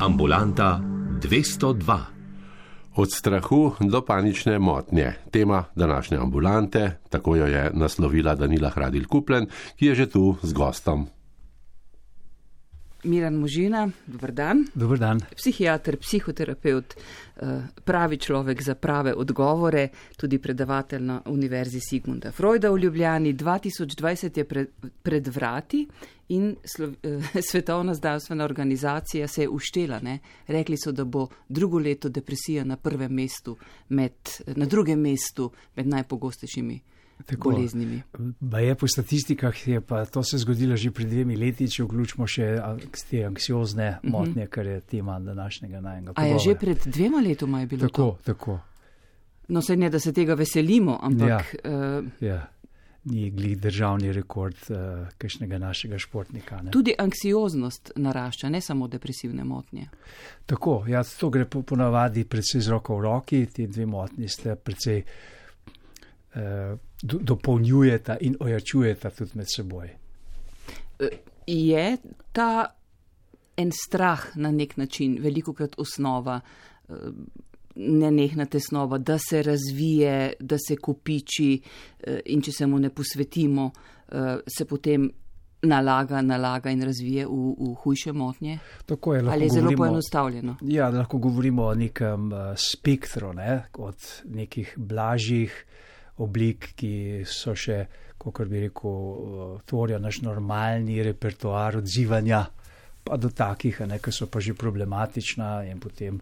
Ambulanta 202. Od strahu do panične motnje. Tema današnje ambulante, tako jo je naslovila Danila Hradil Kuplen, ki je že tu z gostom. Miran Možina, dober dan. Dober dan. Psihiater, psihoterapeut, eh, pravi človek za prave odgovore, tudi predavatelj na Univerzi Sigmunda Freuda v Ljubljani. 2020 je pred, pred vrati in Slo, eh, Svetovna zdravstvena organizacija se je uštela. Ne? Rekli so, da bo drugo leto depresija na prvem mestu, med, na drugem mestu med najpogostejšimi. Tako, boleznimi. Je po statistikah, je pa to se zgodilo že pred dvemi leti, če vključimo še te anksiozne uh -huh. motnje, kar je tema današnjega najnega. A je že pred dvema letoma je bilo tako? To? Tako. No, se ne, da se tega veselimo, ampak. Ja. Uh, ja. Ni glih državni rekord uh, kakšnega našega športnika. Ne. Tudi anksioznost narašča, ne samo depresivne motnje. Tako, ja, to gre po, ponavadi predvsej z roko v roki, ti dve motnji ste predvsej uh, dopolnjujeta in ojačujeta tudi med seboj. Je ta en strah na nek način, veliko krat osnova, nenehna tesnova, da se razvije, da se kopiči in če se mu ne posvetimo, se potem nalaga, nalaga in razvije v, v hujše motnje? Tako je. Ali je zelo poenostavljeno? Ja, lahko govorimo o nekem spektru, ne? od nekih blažjih oblik, ki so še, kako bi rekel, tvorijo naš normalni repertoar odzivanja, pa do takih, ne, ki so pa že problematična in potem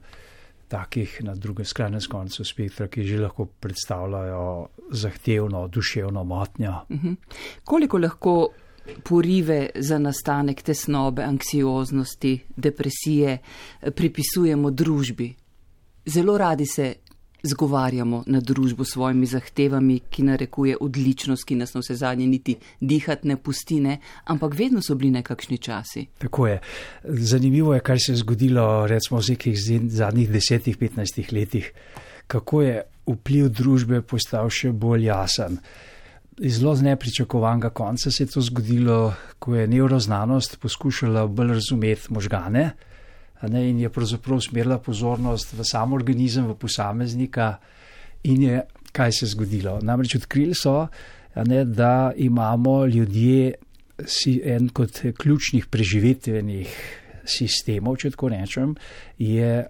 takih na drugem skrajnem koncu spektra, ki že lahko predstavljajo zahtevno duševno motnjo. Uh -huh. Koliko lahko porive za nastanek tesnobe, anksioznosti, depresije pripisujemo družbi? Zelo radi se zgovarjamo na družbo s svojimi zahtevami, ki narekuje odličnost, ki nas na vse zadnje niti dihati ne pusti, ne? ampak vedno so bili nekakšni časi. Tako je. Zanimivo je, kaj se je zgodilo recimo v nekih zadnjih desetih, petnajstih letih, kako je vpliv družbe postal še bolj jasen. Zelo nepričakovanega konca se je to zgodilo, ko je neuroznanost poskušala bolj razumeti možgane ne, in je pravzaprav usmerila pozornost v sam organizem, v posameznika. In je, kaj se je zgodilo? Namreč odkrili so, ne, da imamo ljudje si en kot ključnih preživetvenih sistemov, če tako rečem, je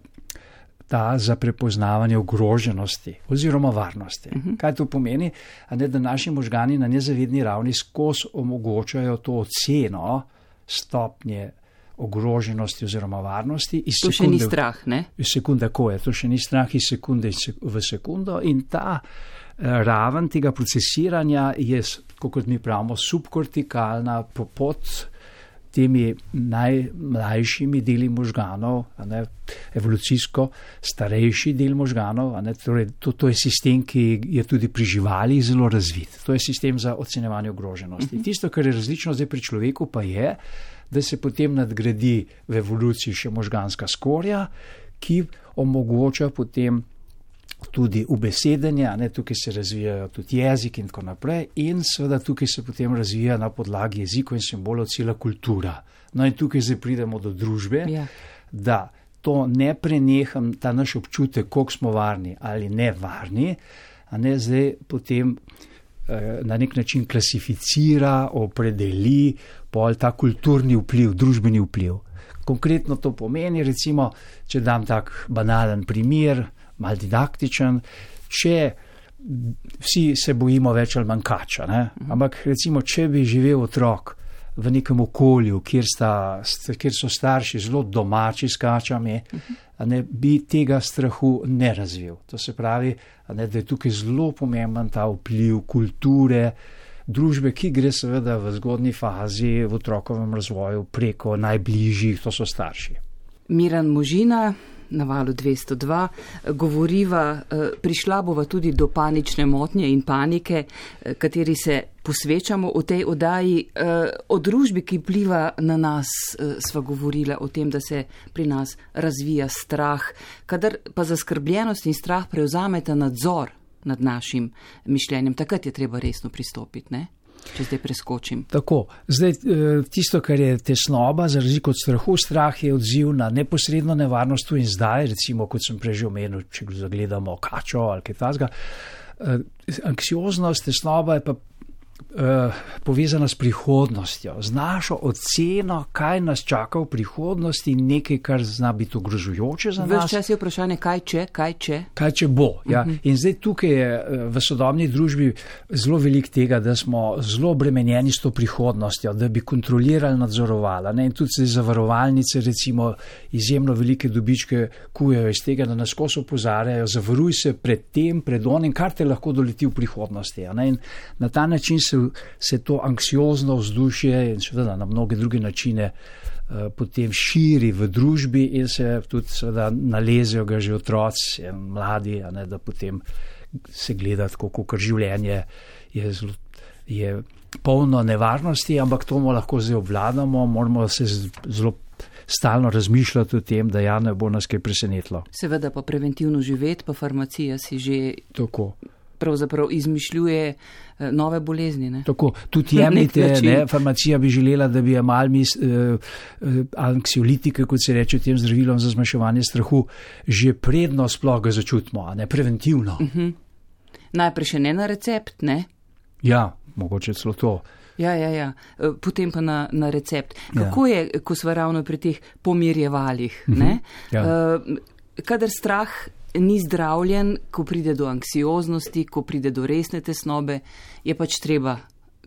ta za prepoznavanje ogroženosti oziroma varnosti. Uh -huh. Kaj to pomeni? Ne, da naši možgani na nezavedni ravni skozi omogočajo to oceno stopnje ogroženosti oziroma varnosti. To še ni strah, ne? Iz sekunde, ko je, to še ni strah iz sekunde v sekundo in ta eh, raven tega procesiranja je, kot mi pravimo, subkortikalna popot temi najmlajšimi deli možganov, ne, evolucijsko starejši del možganov. Ne, torej, to, to je sistem, ki je tudi pri živalih zelo razvit. To je sistem za ocenjevanje ogroženosti. Uh -huh. Tisto, kar je različno zdaj pri človeku, pa je, da se potem nadgradi v evoluciji še možganska skorja, ki omogoča potem tudi ubesedenje, ne, tukaj se razvijajo tudi jezik in tako naprej, in seveda tukaj se potem razvija na podlagi jezikov in simbolov cela kultura. No in tukaj zdaj pridemo do družbe, ja. da to ne preneham, ta naš občutek, koliko smo varni ali ne varni, a ne zdaj potem eh, na nek način klasificira, opredeli pol ta kulturni vpliv, družbeni vpliv. Konkretno to pomeni, recimo, če dam tak banalen primer, mal didaktičen, če vsi se bojimo več ali manj kača. Ne? Ampak recimo, če bi živel otrok v nekem okolju, kjer, sta, kjer so starši zelo domači s kačami, ne, bi tega strahu ne razvil. To se pravi, ne, da je tukaj zelo pomemben ta vpliv kulture. Družbe, ki gre seveda v zgodni fazi v otrokovem razvoju preko najbližjih, to so starši. Miran Možina, na valu 202, govoriva, prišla bova tudi do panične motnje in panike, kateri se posvečamo v tej oddaji. O družbi, ki pliva na nas, sva govorila o tem, da se pri nas razvija strah, kadar pa zaskrbljenost in strah prevzameta nadzor nad našim mišljenjem, takrat je treba resno pristopiti. Ne? če zdaj preskočim. Tako, zdaj eh, tisto, kar je tesnoba, za razliko od strahu, strah je odziv na neposredno nevarnost tu in zdaj, recimo, kot sem prej omenil, če zagledamo kačo ali kaj tasga. Anksioznost, tesnoba je pa Eh, povezana s prihodnostjo, z našo oceno, kaj nas čaka v prihodnosti, nekaj, kar zna biti ogrožujoče za nas. Ves čas je vprašanje, kaj če, kaj če. Kaj če bo. Ja. Uh mhm. -huh. In zdaj tukaj je eh, v sodobni družbi zelo velik tega, da smo zelo obremenjeni s to prihodnostjo, da bi kontrolirali, nadzorovali. Ne? In tudi zdaj zavarovalnice, recimo, izjemno velike dobičke kujejo iz tega, da nas skozi opozarjajo, zavaruj se pred tem, pred onim, kar te lahko doleti v prihodnosti. In na ta način se, se to anksiozno vzdušje in seveda na mnoge druge načine uh, potem širi v družbi in se tudi seveda nalezejo ga že otroci in mladi, ne, da potem se gleda tako, kot življenje je, zelo, je polno nevarnosti, ampak to lahko zdaj obvladamo, moramo se zelo. Stalno razmišljati o tem, da ja ne bo nas kaj presenetilo. Seveda pa preventivno živeti, pa farmacija si že. Tako pravzaprav izmišljuje eh, nove bolezni. Ne? Tako, tudi jemljite, ne, farmacija bi želela, da bi imeli mi uh, anksiolitike, kot se reče tem zdravilom za zmanjševanje strahu, že predno sploh ga začutimo, a ne preventivno. Uh mhm. -huh. Najprej še ne na recept, ne? Ja, mogoče celo to. Ja, ja, ja. Eh, potem pa na, na recept. Kako ja. je, ko smo ravno pri teh pomirjevalih? Uh mhm. -huh. ja. uh, kadar strah ni zdravljen, ko pride do anksioznosti, ko pride do resne tesnobe, je pač treba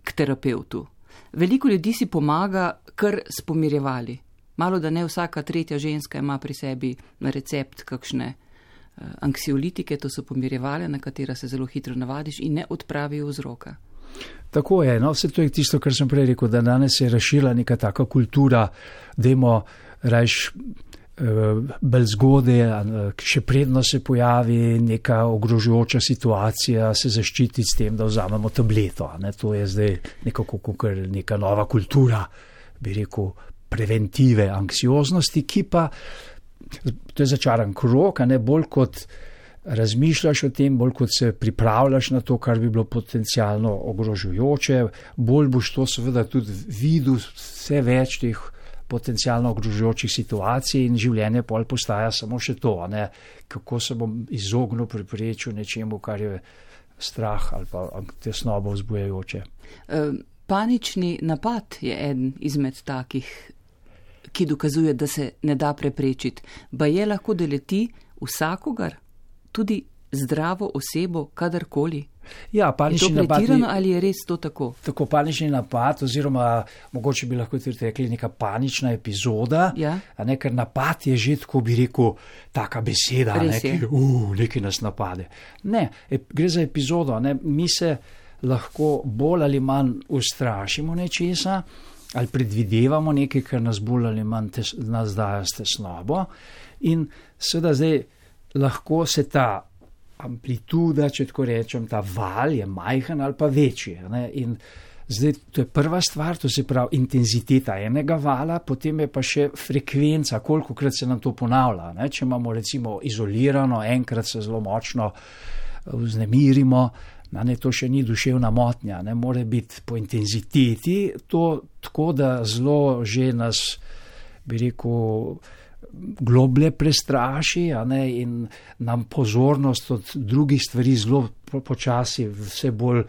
k terapeutu. Veliko ljudi si pomaga kar s pomirjevali. Malo da ne vsaka tretja ženska ima pri sebi na recept kakšne uh, anksiolitike, to so pomirjevale, na katera se zelo hitro navadiš in ne odpravijo vzroka. Tako je, no, vse to je tisto, kar sem prej rekel, da danes je razširila neka taka kultura, da imamo rajš Eh, bolj zgodaj, še predno se pojavi neka ogrožujoča situacija, se zaščiti s tem, da vzamemo tableto. Ne? To je zdaj nekako kot neka nova kultura, bi rekel, preventive anksioznosti, ki pa, to je začaran krok, ne bolj kot razmišljaš o tem, bolj kot se pripravljaš na to, kar bi bilo potencialno ogrožujoče, bolj boš to seveda tudi videl vse več teh potencijalno ogrožujočih situacij in življenje pol postaja samo še to, ne? kako se bom izognil preprečil nečemu, kar je strah ali pa tesnobo vzbujajoče. Panični napad je eden izmed takih, ki dokazuje, da se ne da preprečiti. Ba je lahko deleti vsakogar, tudi zdravo osebo, kadarkoli. Ja, panični napad. Je ali je res to tako? Tako panični napad, oziroma mogoče bi lahko tudi rekli neka panična epizoda. Ja. Ne, ker napad je že tako, bi rekel, taka beseda, ne, ki uh, nekaj nas napade. Ne, gre za epizodo. Ne, mi se lahko bolj ali manj ustrašimo nečesa ali predvidevamo nekaj, kar nas bolj ali manj tes, nas daje s tesnobo. In seveda zdaj lahko se ta amplituda, če tako rečem, ta val je majhen ali pa večji. In zdaj to je prva stvar, to se pravi intenziteta enega vala, potem je pa še frekvenca, koliko krat se nam to ponavlja. Ne? Če imamo recimo izolirano, enkrat se zelo močno eh, vznemirimo. Na ne, to še ni duševna motnja, ne more biti po intenziteti, to tako da zelo že nas, bi rekel, globlje prestraši ne, in nam pozornost od drugih stvari zelo počasi vse bolj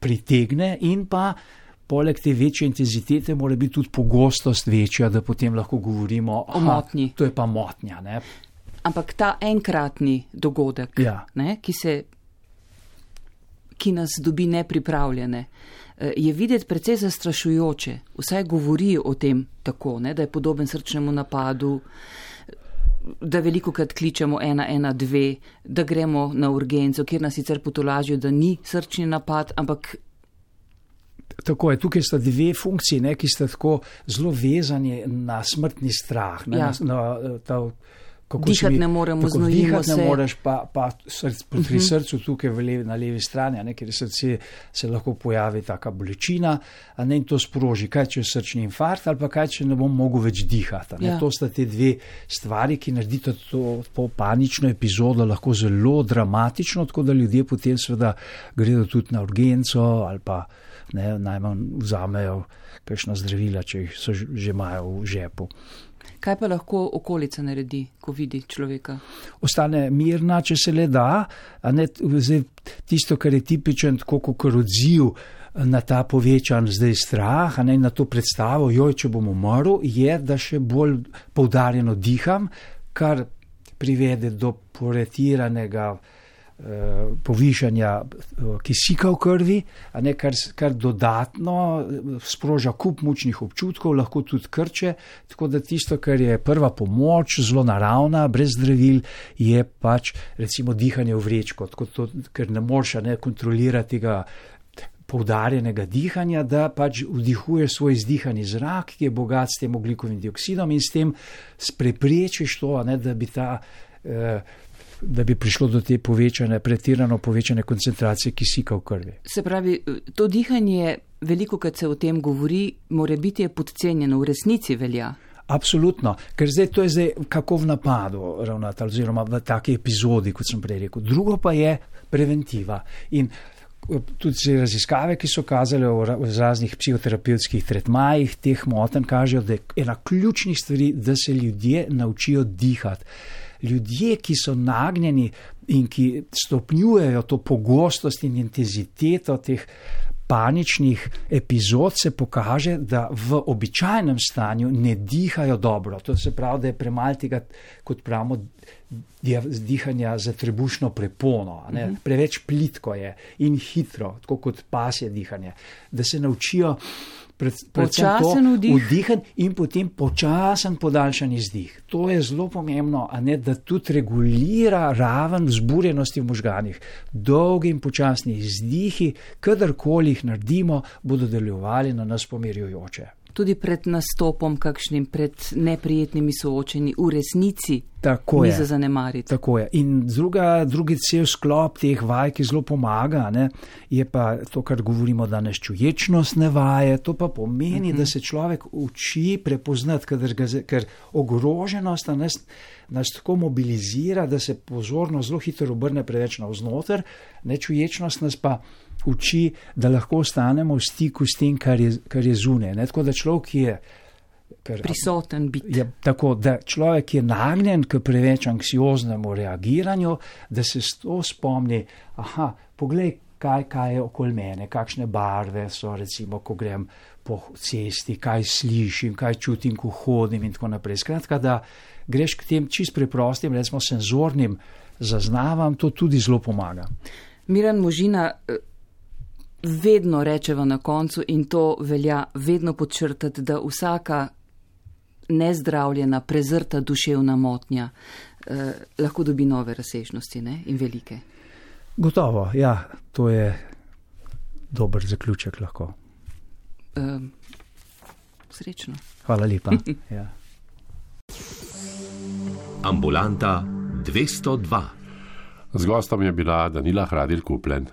pritegne in pa poleg te večje intenzitete mora biti tudi pogostost večja, da potem lahko govorimo o motnji. To je pa motnja. Ne. Ampak ta enkratni dogodek, ja. ne, ki, se, ki nas dobi nepripravljene, Eh, je videti precej zastrašujoče. Vsaj govori o tem tako, ne, da je podoben srčnemu napadu, da veliko krat kličemo 112, da gremo na urgenco, kjer nas sicer potolažijo, da ni srčni napad, ampak. Tako je, tukaj sta dve funkcije, ne, ki sta tako zelo vezani na smrtni strah. Ne, ja. na, na, ta, kako dihati mi, ne moremo znojiti. Dihati se. ne moreš, pa, pa src, pri uh mhm. -huh. srcu tukaj levi, na levi strani, ne, ker srce se lahko pojavi taka bolečina, ne in to sproži, kaj če je srčni infarkt ali pa kaj če ne bom mogel več dihati. Ja. To sta te dve stvari, ki naredita to, to panično epizodo lahko zelo dramatično, tako da ljudje potem seveda gredo tudi na urgenco ali pa ne, najmanj vzamejo kakšna zdravila, če jih so že imajo v žepu. Kaj pa lahko okolica naredi, ko vidi človeka? Ostane mirna, če se le da, a ne zdaj, tisto, kar je tipičen, tako kot odziv na ta povečan zdaj strah, a ne na to predstavo, joj, če bom umrl, je, da še bolj poudarjeno diham, kar privede do poretiranega povišanja eh, kisika v krvi, ne kar, kar dodatno eh, sproža kup mučnih občutkov, lahko tudi krče. Tako da tisto, kar je prva pomoč, zelo naravna, brez zdravil, je pač recimo dihanje v vrečko, tako to, ker ne moreš ne kontrolirati ga. Poudarjenega dihanja, da pač vdihuješ svoj izdihani zrak, ki je bogat s tem oglikovim dioksidom, in s tem preprečiš to, ne, da bi ta eh, da bi prišlo do te povečane, pretirano povečane koncentracije kisika v krvi. Se pravi, to dihanje, veliko krat se o tem govori, mora biti je podcenjeno, v resnici velja. Absolutno, ker zdaj to je zdaj kako v napadu, ravnatelj, oziroma v taki epizodi, kot sem prej rekel. Drugo pa je preventiva. In eh, tudi raziskave, ki so kazale v ra- v raznih psihoterapevtskih tretmajih, teh motenj kažejo, da je ena ključnih stvari, da se ljudje naučijo dihati. Ljudje, ki so nagnjeni in ki stopnjujejo to pogostost in intenziteto teh paničnih epizod, se pokaže, da v običajnem stanju ne dihajo dobro. To se pravi, da je premalo tega, kot pravimo, dihanja za trebušno prepono. ne. Preveč plitko je in hitro, tako kot pasje dihanje. Da se naučijo pred, predvsem to Počasen vdih. vdihen in potem počasen podaljšan izdih. To je zelo pomembno, ne da tudi regulira raven vzburjenosti v možganih. Dolgi in počasni izdihi, kadarkoli jih naredimo, bodo delovali na nas pomirjujoče. Tudi pred nastopom, kakšnim pred neprijetnimi soočenji, v resnici Tako ni je. za zanemariti. Tako je. In druga, drugi cel sklop teh vaj, ki zelo pomaga, ne, je pa to, kar govorimo danes, čuječnostne vaje. To pa pomeni, uh -huh. da se človek uči prepoznati, kadar ga, ker ogroženost nas, nas tako mobilizira, da se pozornost zelo hitro obrne preveč navznoter, nečuječnost nas pa uči, da lahko ostanemo v stiku s tem, kar je, kar je zunaj. Ne. Tako da človek je. Ker, Prisoten biti. je tako, da človek je nagnjen k preveč anksioznemu reagiranju, da se s to spomni, aha, poglej, kaj, kaj je okoli mene, kakšne barve so, recimo, ko grem po cesti, kaj slišim, kaj čutim, ko hodim in tako naprej. Skratka, da greš k tem čist preprostim, recimo senzornim zaznavam, to tudi zelo pomaga. Miran Možina, eh, vedno rečeva na koncu in to velja vedno podčrtati, da vsaka nezdravljena, prezrta duševna motnja eh, lahko dobi nove razsežnosti ne? in velike. Gotovo, ja, to je dober zaključek lahko. Eh, srečno. Hvala lepa. Ja. Ambulanta 202. Z gostom je bila Danila Hradil Kuplen.